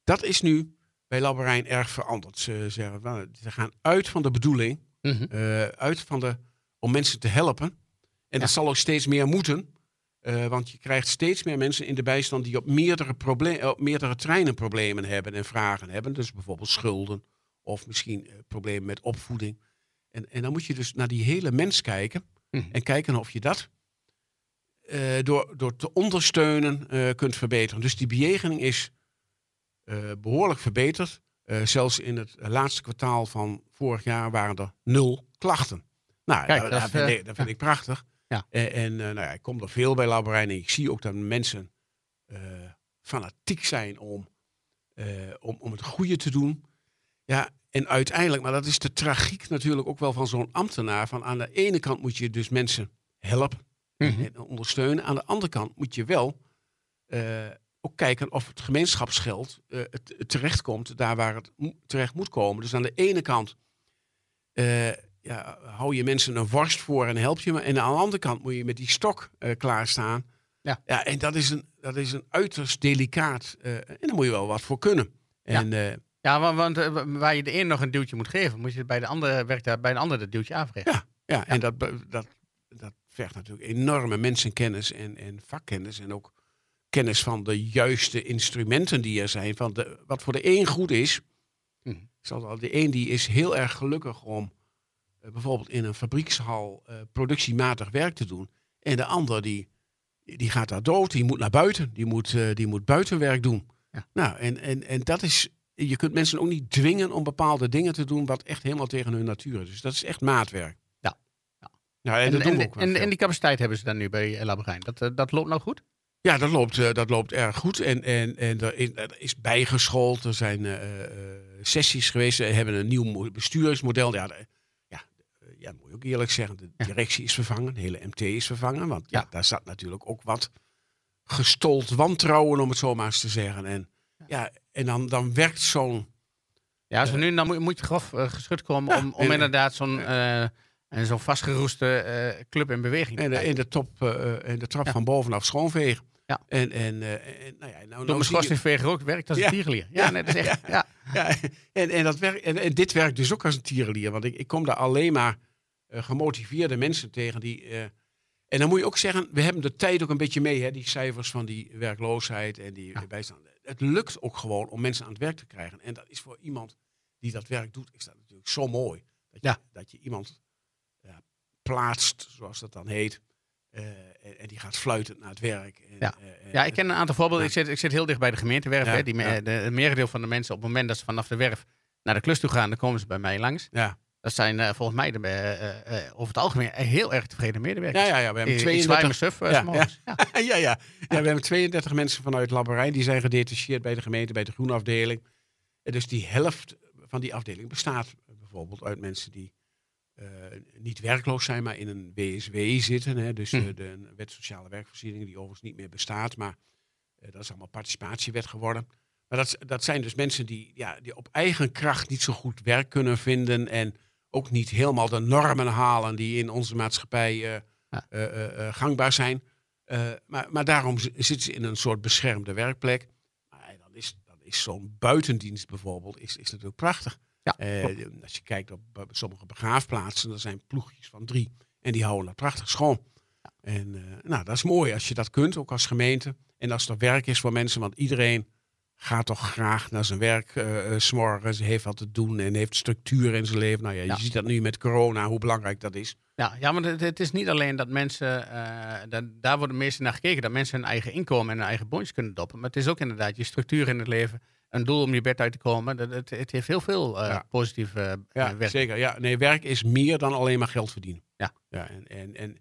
dat is nu bij Labberijn erg veranderd. Ze, zeggen, nou, ze gaan uit van de bedoeling, mm -hmm. uh, uit van de, om mensen te helpen. En ja. dat zal ook steeds meer moeten. Uh, want je krijgt steeds meer mensen in de bijstand die op meerdere, probleem, op meerdere terreinen problemen hebben en vragen hebben. Dus bijvoorbeeld schulden of misschien uh, problemen met opvoeding. En, en dan moet je dus naar die hele mens kijken mm -hmm. en kijken of je dat door, door te ondersteunen kunt verbeteren. Dus die bejegening is behoorlijk verbeterd. zelfs in het laatste kwartaal van vorig jaar waren er nul klachten. Nou, Kijk, dat, vind ik, dat, vind ik, prachtig. Ja. En, nou ja, ik kom er veel bij Labarijn en ik zie ook dat mensen fanatiek zijn om, om, om het goede te doen. Ja, en uiteindelijk, maar dat is de tragiek natuurlijk ook wel van zo'n ambtenaar. Van aan de ene kant moet je dus mensen helpen mhm. en ondersteunen. Aan de andere kant moet je wel uh, ook kijken of het gemeenschapsgeld uh, het, het terechtkomt daar waar het terecht moet komen. Dus aan de ene kant uh, ja, hou je mensen een worst voor en help je me. En aan de andere kant moet je met die stok klaarstaan. Ja. ja, en dat is een, dat is een uiterst delicaat. en daar moet je wel wat voor kunnen. En, ja. Ja, want, eh, waar je de een nog een duwtje moet geven, moet je bij de andere werkt bij de ander dat duwtje aanvragen. Ja, ja, en dat, dat, dat vergt natuurlijk enorme mensenkennis en, en vakkennis. En ook kennis van de juiste instrumenten die er zijn. Van de, wat voor de een goed is. Hm. De een die is heel erg gelukkig om uh, bijvoorbeeld in een fabriekshal uh, productiematig werk te doen. En de ander die, die gaat daar dood, die moet naar buiten, die moet, uh, die moet buitenwerk doen. Ja. Nou, en, en, en dat is je kunt mensen ook niet dwingen om bepaalde dingen te doen wat echt helemaal tegen hun natuur is. Dus dat is echt maatwerk. Ja. ja. Nou, en, en, en, en, die capaciteit hebben ze dan nu bij Labrijn. Dat, eh, dat loopt nou goed? Ja, dat loopt, uh, dat loopt erg goed. En, en, en er, is, er is bijgeschoold. Er zijn uh, sessies geweest. We hebben een nieuw bestuursmodel. Ja, de, ja, ja, dat moet je ook eerlijk zeggen. De directie is vervangen. De hele MT is vervangen. Want ja. daar zat natuurlijk ook wat gestold wantrouwen, om het zo maar eens te zeggen. En ja, en dan, dan werkt zo'n... Ja, zo nu dan moet, moet je grof uh, geschud komen om, om inderdaad zo'n uh, zo'n vastgeroeste uh, club in beweging te en, in de top, in de trap van bovenaf schoonvegen. Ja. En, en, en nou ja, nou, nou schoorsteenveger ook werkt als een tierenlier. Ja, ja. dat is echt, ja. ja. En, en, dat werkt, en, en, dit werkt dus ook als een tierenlier. Want ik, ik kom daar alleen maar gemotiveerde mensen tegen die... en dan moet je ook zeggen, we hebben de tijd ook een beetje mee, hè, die cijfers van die werkloosheid en die bijstand het lukt ook gewoon om mensen aan het werk te krijgen. En dat is voor iemand die dat werk doet, is dat natuurlijk zo mooi. Dat je, ja. dat je iemand ja, plaatst, zoals dat dan heet. Uh, en, die gaat fluitend naar het werk. En, ja. Uh, ja, ik ken een aantal voorbeelden. Ik, zit, ik zit heel dicht bij de gemeentewerf. hè, die, ja. de, het merendeel van de mensen op het moment dat ze vanaf de werf naar de klus toe gaan, dan komen ze bij mij langs. Ja. Dat zijn uh, volgens mij de, over het algemeen heel erg tevreden medewerkers. Ja, ja, ja. We hebben 32... Suf, ja, ja. ja. ja, ja. we hebben 32 mensen vanuit Labberijn die zijn gedetacheerd bij de gemeente, bij de groene afdeling. En dus die helft van die afdeling bestaat bijvoorbeeld uit mensen die niet werkloos zijn, maar in een WSW zitten. Hè. Dus hm. de wet sociale werkvoorziening, die overigens niet meer bestaat, maar dat is allemaal participatiewet geworden. Maar dat, dat zijn dus mensen die, ja, die op eigen kracht niet zo goed werk kunnen vinden en ook niet helemaal de normen halen die in onze maatschappij uh, uh, gangbaar zijn. maar, maar daarom zitten ze in een soort beschermde werkplek. Maar dan is, dan is zo'n buitendienst bijvoorbeeld is, is natuurlijk prachtig. Ja, als je kijkt op sommige begraafplaatsen, dan zijn ploegjes van drie. En die houden dat prachtig schoon. En nou, dat is mooi als je dat kunt, ook als gemeente. En als er werk is voor mensen, want iedereen gaat toch graag naar zijn werk uh, s'morgens, heeft wat te doen en heeft structuur in zijn leven. Nou ja, je ziet dat nu met corona, hoe belangrijk dat is. Ja, ja maar het, het is niet alleen dat mensen, uh, dat, daar worden meestal naar gekeken, dat mensen hun eigen inkomen en hun eigen bondjes kunnen doppen. Maar het is ook inderdaad je structuur in het leven, een doel om je bed uit te komen. Dat, het, het heeft heel veel ja. positieve ja, werk. Zeker, ja. Nee, werk is meer dan alleen maar geld verdienen. Ja. ja en, en, en,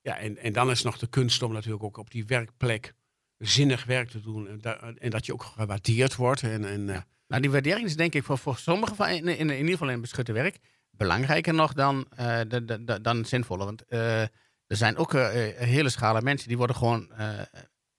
ja, en, en dan is nog de kunst om natuurlijk ook op die werkplek zinnig werk te doen. En, en dat je ook gewaardeerd wordt. En, en, eh, Nou, die waardering is denk ik voor, voor sommigen van, in, in, in ieder geval in het beschutte werk belangrijker nog dan, uh, de, de, de, dan zinvolle. Want uh, er zijn ook uh, hele schalen mensen die worden gewoon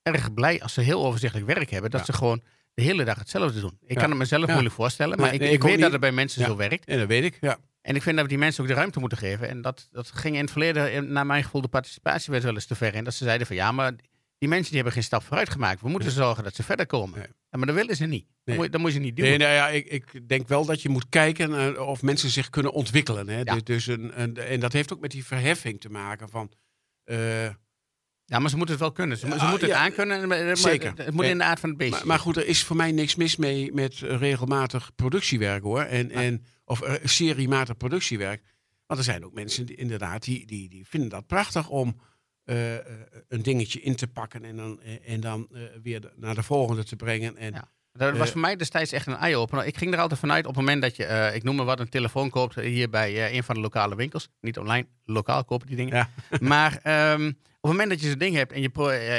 erg blij als ze heel overzichtelijk werk hebben. Dat ze gewoon de hele dag hetzelfde doen. Ik kan het mezelf moeilijk voorstellen, maar ik, ik, weet dat het bij mensen zo werkt. En dat weet ik, ja. En ik vind dat we die mensen ook de ruimte moeten geven. En dat, dat ging in het verleden, naar mijn gevoel, de participatie werd wel eens te ver in. Dat ze zeiden van ja, maar die mensen die hebben geen stap vooruit gemaakt. We moeten zorgen dat ze verder komen. Ja, maar dat willen ze niet. Dat, moet, dat moet je niet doen. Nee, nou ja, ik, ik, denk wel dat je moet kijken uh, of mensen zich kunnen ontwikkelen. Hè? Ja. Dus, dus een, een, en dat heeft ook met die verheffing te maken van... Uh, ja, maar ze moeten het wel kunnen. Ze, ze moeten het aankunnen. Maar, Zeker. Het moet in de aard van het beest. Maar, maar, goed, er is voor mij niks mis mee met regelmatig productiewerk hoor. En, en, of uh, seriematig productiewerk. Want er zijn ook mensen die, inderdaad die, die, die vinden dat prachtig om uh, een dingetje in te pakken en dan, en dan uh, weer naar de volgende te brengen. En, ja. Dat was voor mij destijds echt een eye-opener. Ik ging er altijd vanuit op het moment dat je, ik noem maar wat, een telefoon koopt hier bij een van de lokale winkels. Niet online, lokaal kopen die dingen. Ja. Maar ehm, op het moment dat je zo'n ding hebt en je,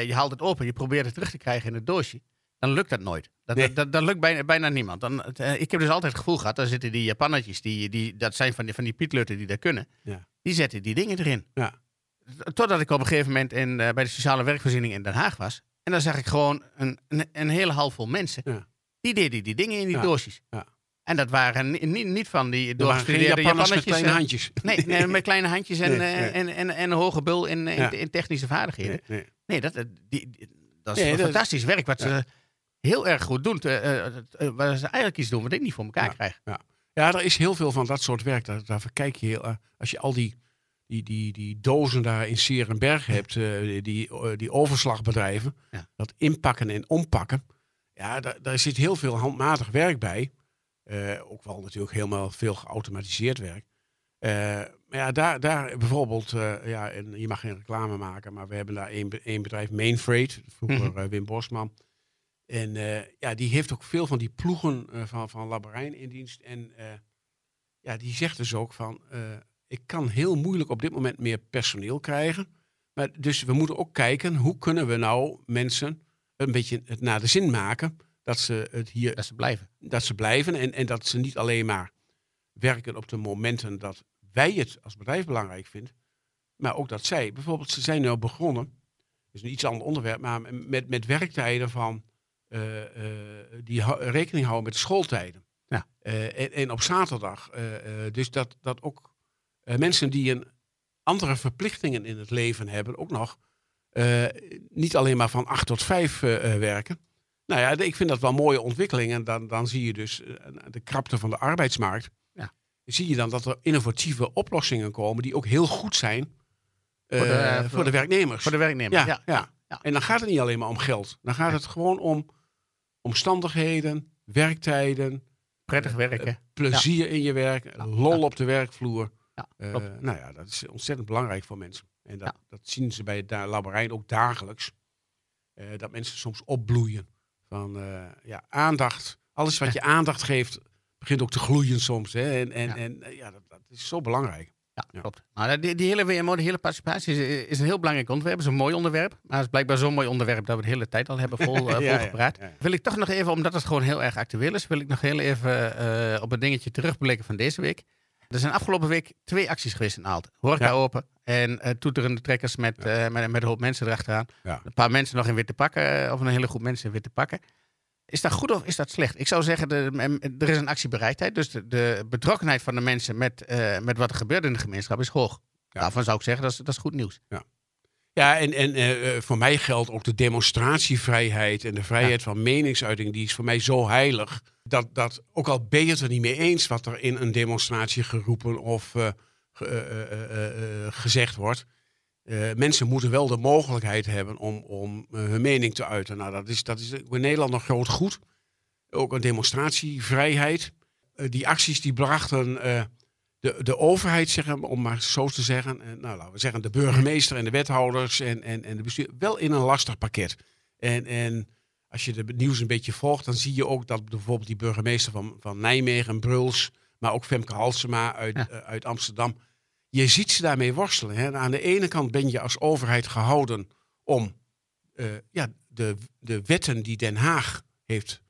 je haalt het open, je probeert het terug te krijgen in het doosje, dan lukt dat nooit. Dat, dat, dat, lukt bijna, bijna niemand. Dan, ik heb dus altijd het gevoel gehad, daar zitten die Japannetjes, die, die, dat zijn van die, van die pietlutten die dat kunnen. Ja. Die zetten die dingen erin. Ja. Totdat ik op een gegeven moment in, bij de sociale werkvoorziening in Den Haag was. En dan zag ik gewoon een, een, een hele handvol mensen. Ja. Die deden die dingen in die doosjes. Ja. En dat waren niet, niet van die doorgestudeerde Japanners met kleine handjes. Nee, nee, met kleine handjes en, en, en, en, en, een hoge bul in, in, technische vaardigheden. Nee, nee. dat, die, dat is fantastisch werk wat ze heel erg goed doen. Uh, waar ze eigenlijk iets doen wat ik niet voor elkaar krijg. Ja. ja, er is heel veel van dat soort werk. Daar, daar kijk je heel... als je al die die, die, die dozen daar in Serenberg hebt, uh, die, die overslagbedrijven, dat inpakken en ompakken. Ja, daar, daar zit heel veel handmatig werk bij. Uh, ook wel natuurlijk helemaal veel geautomatiseerd werk. Uh, maar ja, daar, daar bijvoorbeeld, ja, en je mag geen reclame maken, maar we hebben daar één, één bedrijf, Mainfreight, vroeger mhm. Wim Bosman. En ja, die heeft ook veel van die ploegen van, van Labarijn in dienst. En ja, die zegt dus ook van, ik kan heel moeilijk op dit moment meer personeel krijgen. Maar dus we moeten ook kijken, hoe kunnen we nou mensen een beetje het naar de zin maken dat ze het hier... Dat ze blijven. Dat ze blijven en, en dat ze niet alleen maar werken op de momenten dat wij het als bedrijf belangrijk vinden. Maar ook dat zij, bijvoorbeeld, ze zijn nu begonnen, dat is een iets ander onderwerp, maar met, met werktijden van, uh, uh, die rekening houden met de schooltijden. Ja. Uh, en, en, op zaterdag. dus dat, dat ook mensen die een andere verplichtingen in het leven hebben, ook nog niet alleen maar van acht tot vijf uh, werken. Nou ja, ik vind dat wel een mooie ontwikkeling. En dan, dan zie je dus de krapte van de arbeidsmarkt. Ja. Zie je dan dat er innovatieve oplossingen komen die ook heel goed zijn voor de, voor de werknemers. Voor de werknemers, ja, ja, ja, En dan gaat het niet alleen maar om geld. Dan gaat het gewoon om omstandigheden, werktijden. Prettig werken. plezier in je werk, lol op de werkvloer. Ja, uh, nou ja, dat is ontzettend belangrijk voor mensen. En dat, dat zien ze bij het labyrinth ook dagelijks. Uh, dat mensen soms opbloeien van uh, ja, aandacht. Alles wat je aandacht geeft, begint ook te gloeien soms. Hè? En, en, ja. en ja, dat, dat, is zo belangrijk. Ja, klopt. Nou, die, die, hele WMO, de hele participatie, is, is, een heel belangrijk onderwerp. Het is een mooi onderwerp. Maar het is blijkbaar zo'n mooi onderwerp dat we de hele tijd al hebben vol, uh, volgepraat. Wil ik toch nog even, omdat het gewoon heel erg actueel is, wil ik nog heel even op een dingetje terugblikken van deze week. Er zijn afgelopen week twee acties geweest in Aalten. Horeca ja. open en uh, toeterende trekkers met, ja. uh, met, met, een hoop mensen erachteraan. Ja. Een paar mensen nog in witte pakken, eh, of een hele groep mensen in witte pakken. Is dat goed of is dat slecht? Ik zou zeggen, de, er is een actiebereidheid. Dus de, de betrokkenheid van de mensen met, uh, met wat er gebeurt in de gemeenschap is hoog. Daarvan zou ik zeggen, dat is, dat is goed nieuws. Ja. Ja, en, en uh, voor mij geldt ook de demonstratievrijheid en de vrijheid van meningsuiting. Die is voor mij zo heilig. Dat, dat ook al ben je het er niet mee eens wat er in een demonstratie geroepen of uh, gezegd wordt. mensen moeten wel de mogelijkheid hebben om, om hun mening te uiten. Nou, dat is, dat is in Nederland nog groot goed. Ook een demonstratievrijheid. die acties die brachten de, de overheid, zeggen, om maar zo te zeggen, en, nou, laten we zeggen de burgemeester en de wethouders en, en, en de bestuur, wel in een lastig pakket. En, en als je het nieuws een beetje volgt, dan zie je ook dat bijvoorbeeld die burgemeester van, van Nijmegen, Bruls, maar ook Femke Halsema uit, eh, uit Amsterdam, je ziet ze daarmee worstelen. Hè. Aan de ene kant ben je als overheid gehouden om uh, ja, de, de wetten die Den Haag heeft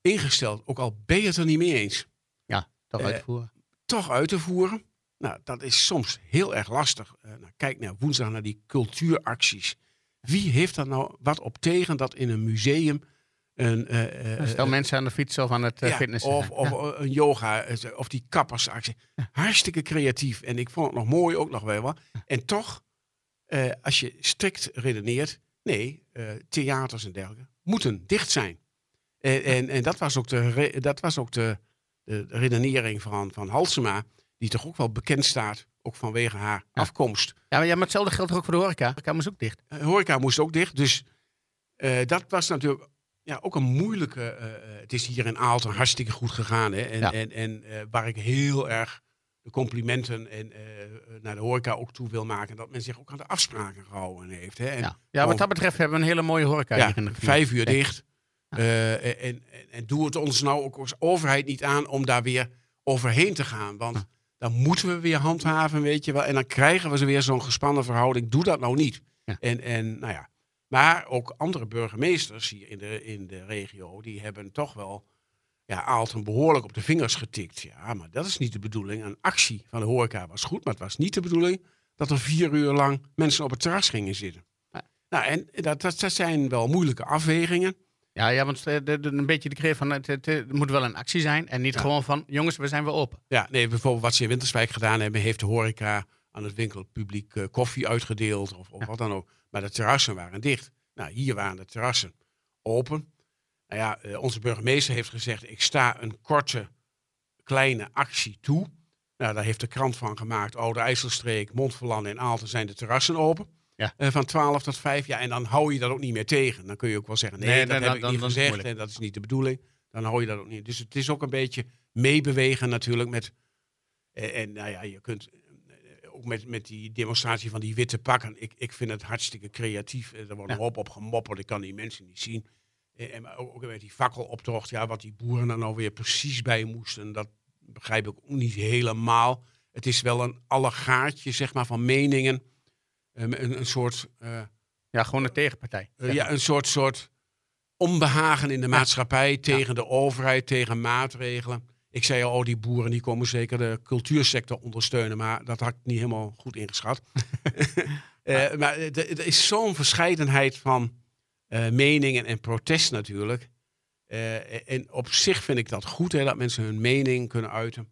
ingesteld, ook al ben je het er niet mee eens. Ja, uh, uitvoeren toch uit te voeren. Nou, dat is soms heel erg lastig. Uh, nou, kijk naar woensdag naar die cultuuracties. Wie heeft er nou wat op tegen dat in een museum een, uh, Stel mensen aan de fiets of aan het ja, fitness. Of, of een yoga, of die kappersactie. Hartstikke creatief. En ik vond het nog mooi ook nog wel. En toch, als je strikt redeneert, nee, theaters en dergelijke moeten dicht zijn. En, en, en dat was ook de, dat was ook de, de redenering van, van Halsema, die toch ook wel bekend staat, ook vanwege haar afkomst. Ja maar, ja, maar hetzelfde geldt ook voor de horeca. De horeca moest ook dicht. De horeca moest ook dicht, dus uh, dat was natuurlijk ja, ook een moeilijke... Uh, het is hier in Aalten hartstikke goed gegaan. Hè? En, ja. en, en uh, waar ik heel erg de complimenten en, naar de horeca ook toe wil maken. Dat men zich ook aan de afspraken gehouden heeft. Hè? En ja. ja, wat dat betreft hebben we een hele mooie horeca ja, hier in de Vijf uur dicht. En, en, en doe het ons nou ook als overheid niet aan om daar weer overheen te gaan. Want dan moeten we weer handhaven, weet je wel. En dan krijgen we ze weer zo'n gespannen verhouding. Doe dat nou niet. En, en nou ja. Maar ook andere burgemeesters hier in de, in de regio, die hebben toch wel ja, Aalten behoorlijk op de vingers getikt. Ja, maar dat is niet de bedoeling. Een actie van de horeca was goed, maar het was niet de bedoeling dat er vier uur lang mensen op het terras gingen zitten. Nou, en dat, dat, dat zijn wel moeilijke afwegingen. Ja, ja want de, de, een beetje de kreeg van het, het, moet wel een actie zijn en niet gewoon van jongens, we zijn weer open. Ja, nee, bijvoorbeeld wat ze in Winterswijk gedaan hebben, heeft de horeca aan het winkelpubliek uh, koffie uitgedeeld of, of wat dan ook. Maar de terrassen waren dicht. Nou, hier waren de terrassen open. Nou ja, uh, onze burgemeester heeft gezegd, ik sta een korte, kleine actie toe. Nou, daar heeft de krant van gemaakt. Oude IJsselstreek, Montferland en Aalten zijn de terrassen open. Ja. Uh, van 12 tot 5. Ja, en dan hou je dat ook niet meer tegen. Dan kun je ook wel zeggen, nee, nee dat heb ik niet gezegd en dat is niet de bedoeling. Dan hou je dat ook niet. Dus het is ook een beetje meebewegen natuurlijk met... Uh, en nou ja, je kunt uh, ook met, met die demonstratie van die witte pakken. Ik, ik vind het hartstikke creatief. Er wordt ja. een hoop op gemopperd. Ik kan die mensen niet zien. En ook met die fakkeloptocht, ja, wat die boeren er nou weer precies bij moesten, dat begrijp ik ook niet helemaal. Het is wel een allegaartje, zeg maar, van meningen. Ehm, een, een soort... Uh, ja, gewoon een tegenpartij. Uh, ja, een soort, soort onbehagen in de maatschappij tegen de overheid, tegen maatregelen. Ik zei al, oh, die boeren die komen zeker de cultuursector ondersteunen, maar dat had ik niet helemaal goed ingeschat. uh, maar er is zo'n verscheidenheid van meningen en protest natuurlijk. en op zich vind ik dat goed, hè, dat mensen hun mening kunnen uiten.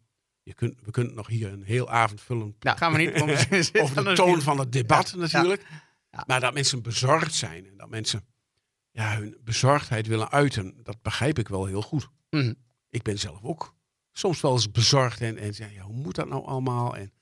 Je kunt, we kunnen nog hier een heel avond vullen. Nou, gaan we niet over de toon van het debat natuurlijk. Ja. Maar dat mensen bezorgd zijn en dat mensen ja, hun bezorgdheid willen uiten, dat begrijp ik wel heel goed. Mm. Ik ben zelf ook soms wel eens bezorgd en, en zeg, ja, hoe moet dat nou allemaal? En,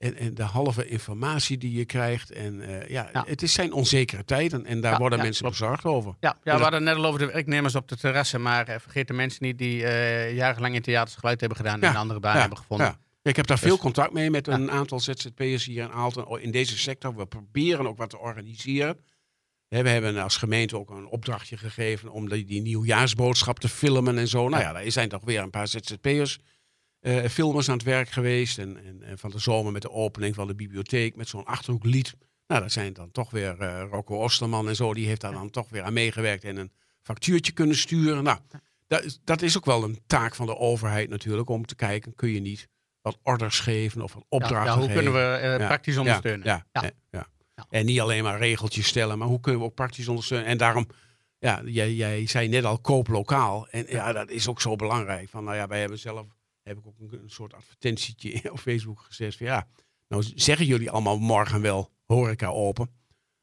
en, en de halve informatie die je krijgt. En uh, ja, het is zijn onzekere tijden en daar worden mensen bezorgd over. Ja, ja we hadden net al over de werknemers op de terrassen, maar uh, vergeet de mensen niet die uh, jarenlang in theaters geluid hebben gedaan en een andere baan hebben gevonden. Ik heb daar dus, veel contact mee met een aantal ZZP'ers hier in Aalten in deze sector. We proberen ook wat te organiseren. We hebben als gemeente ook een opdrachtje gegeven om die, die nieuwjaarsboodschap te filmen en zo. Nou ja, daar zijn toch weer een paar ZZP'ers uh, filmers aan het werk geweest. En, en, en, van de zomer met de opening van de bibliotheek met zo'n achterhoeklied. Nou, dat zijn dan toch weer uh, Rocco Osterman en zo. Die heeft daar dan toch weer aan meegewerkt en een factuurtje kunnen sturen. Nou, dat is, dat is ook wel een taak van de overheid natuurlijk. Om te kijken, kun je niet wat orders geven of een opdracht ja, ja, hoe kunnen we uh, praktisch ondersteunen? Ja, ja, ja, En niet alleen maar regeltjes stellen, maar hoe kunnen we ook praktisch ondersteunen? En daarom, ja, jij, jij zei net al koop lokaal. En ja, dat is ook zo belangrijk. Van, nou ja, wij hebben zelf heb ik ook een, een soort advertentietje op Facebook gezet. Van, ja, nou zeggen jullie allemaal morgen wel horeca open.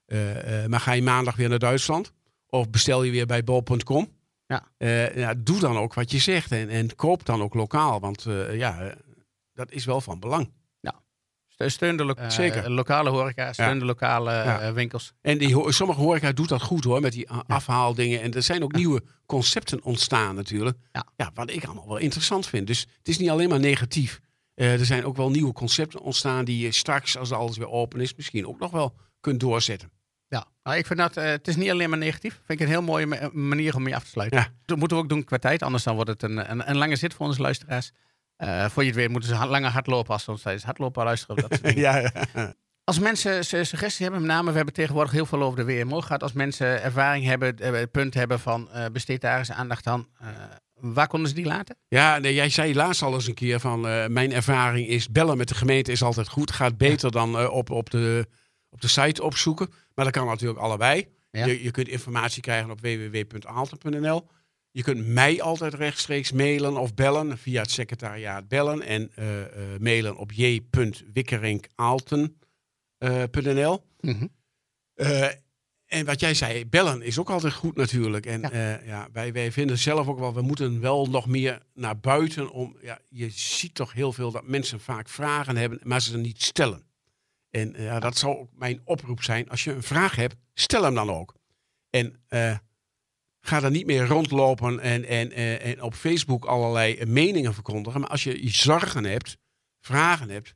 Uh, uh, maar ga je maandag weer naar Duitsland? Of bestel je weer bij bol.com? Ja. Uh, ja, doe dan ook wat je zegt en, en koop dan ook lokaal. Want ja, dat is wel van belang. Steun de lo Zeker. lokale horeca, steun de lokale ja. winkels. En die, sommige horeca doet dat goed hoor, met die afhaaldingen. En er zijn ook nieuwe concepten ontstaan natuurlijk. Ja. wat ik allemaal wel interessant vind. Dus het is niet alleen maar negatief. Uh, er zijn ook wel nieuwe concepten ontstaan die je straks, als alles weer open is, misschien ook nog wel kunt doorzetten. Ja, nou, ik vind dat, uh, het is niet alleen maar negatief. Vind ik een heel mooie manier om mee af te sluiten. Ja. Dat moeten we ook doen qua tijd, anders dan wordt het een, een, een lange zit voor onze luisteraars. Uh, voor je het weet moeten ze langer hardlopen als ze ons tijdens hardlopen luisteren. Dat ja, ja. Als mensen suggesties hebben, met name, we hebben tegenwoordig heel veel over de WMO gehad. Als mensen ervaring hebben, uh, punt hebben van uh, besteed daar eens aandacht aan. waar konden ze die laten? Ja, nee, jij zei laatst al eens een keer van mijn ervaring is bellen met de gemeente is altijd goed. Gaat beter dan op, op, de, op de site opzoeken. Maar dat kan natuurlijk allebei. Je, je kunt informatie krijgen op www.aalten.nl. Je kunt mij altijd rechtstreeks mailen of bellen via het secretariaat bellen en uh, uh, mailen op j.wikkerinkalten.nl. Uh, mm en wat jij zei, bellen is ook altijd goed natuurlijk. En ja. ja, wij, wij vinden zelf ook wel, we moeten wel nog meer naar buiten. Om, ja, je ziet toch heel veel dat mensen vaak vragen hebben, maar ze niet stellen. En ja, dat zou ook mijn oproep zijn. Als je een vraag hebt, stel hem dan ook. En ga er niet meer rondlopen en, en, en op Facebook allerlei meningen verkondigen. Maar als je zorgen hebt, vragen hebt,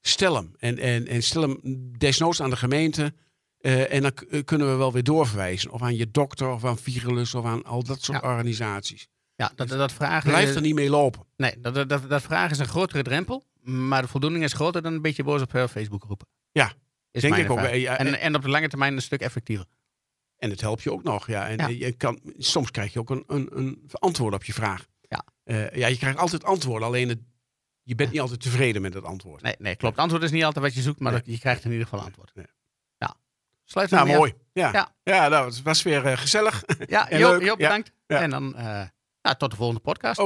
stel hem. En, en, en stel hem desnoods aan de gemeente. Eh, en dan k- kunnen we wel weer doorverwijzen. Of aan je dokter, of aan Virulus, of aan al dat soort Ja. organisaties. Ja, dat, dat vragen... Blijf er niet mee lopen. Nee, dat, dat, dat, dat vragen is een grotere drempel. Maar de voldoening is groter dan een beetje boos op eh, Facebook roepen. Ja, is denk ik ook. Ja, En, en op de lange termijn een stuk effectiever. En het helpt je ook nog. Ja. En Ja. Je kan, soms krijg je ook een, een, een antwoord op je vraag. Ja. Eh, ja, je krijgt altijd antwoorden. Alleen het, je bent niet altijd tevreden met het antwoord. Nee, nee, klopt. Antwoord is niet altijd wat je zoekt, maar Nee. dat- je krijgt in ieder geval antwoord. Nee. Ja. Sluit Nou, mooi. Ja, Ja. ja. nou, het was weer eh, gezellig. Oké, Ja, Joop. Joop, bedankt. Ja. En dan eh, nou, tot de volgende podcast.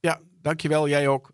ja, dankjewel. Jij ook.